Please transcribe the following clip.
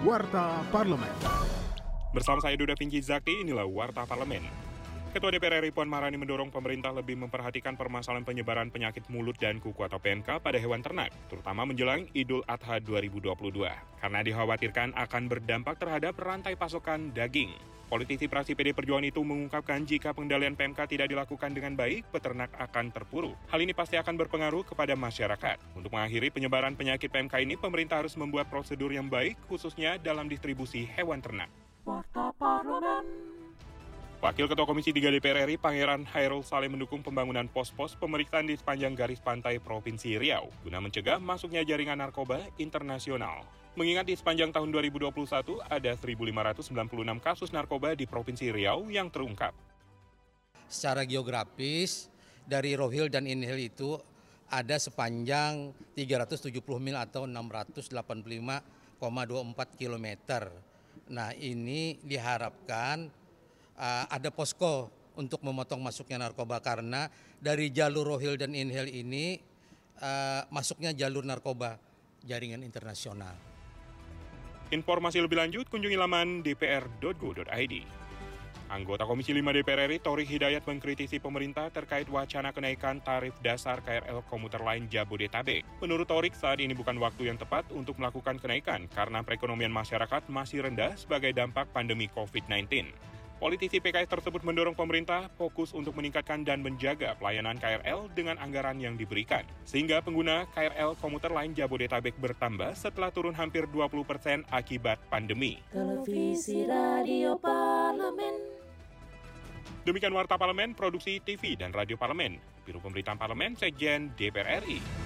Warta Parlemen. Bersama saya Duda Pinky Zakti, inilah Warta Parlemen. Ketua DPR RI Puan Maharani mendorong pemerintah lebih memperhatikan permasalahan penyebaran penyakit mulut dan kuku atau PMK pada hewan ternak, terutama menjelang Idul Adha 2022, karena dikhawatirkan akan berdampak terhadap rantai pasokan daging. Politisi praksi PD Perjuangan itu mengungkapkan jika pengendalian PMK tidak dilakukan dengan baik, peternak akan terpuruk. Hal ini pasti akan berpengaruh kepada masyarakat. Untuk mengakhiri penyebaran penyakit PMK ini, pemerintah harus membuat prosedur yang baik, khususnya dalam distribusi hewan ternak. Wakil Ketua Komisi 3 DPR RI Pangeran Hairul Saleh mendukung pembangunan pos-pos pemeriksaan di sepanjang garis pantai Provinsi Riau guna mencegah masuknya jaringan narkoba internasional. Mengingat di sepanjang tahun 2021 ada 1.596 kasus narkoba di Provinsi Riau yang terungkap. Secara geografis dari Rohil dan Inhil itu ada sepanjang 370 mil atau 685,24 km. Nah ini diharapkan uh, ada posko untuk memotong masuknya narkoba karena dari jalur Rohil dan Inhil ini uh, masuknya jalur narkoba jaringan internasional. Informasi lebih lanjut kunjungi laman dpr.go.id. Anggota Komisi 5 DPR RI Tori Hidayat mengkritisi pemerintah terkait wacana kenaikan tarif dasar KRL komuter lain Jabodetabek. Menurut Torik, saat ini bukan waktu yang tepat untuk melakukan kenaikan karena perekonomian masyarakat masih rendah sebagai dampak pandemi COVID-19. Politisi PKS tersebut mendorong pemerintah fokus untuk meningkatkan dan menjaga pelayanan KRL dengan anggaran yang diberikan. Sehingga pengguna KRL komuter lain Jabodetabek bertambah setelah turun hampir 20 persen akibat pandemi. Televisi Radio Parlemen. Demikian Warta Parlemen, Produksi TV dan Radio Parlemen. Biro Pemberitaan Parlemen, Sekjen DPR RI.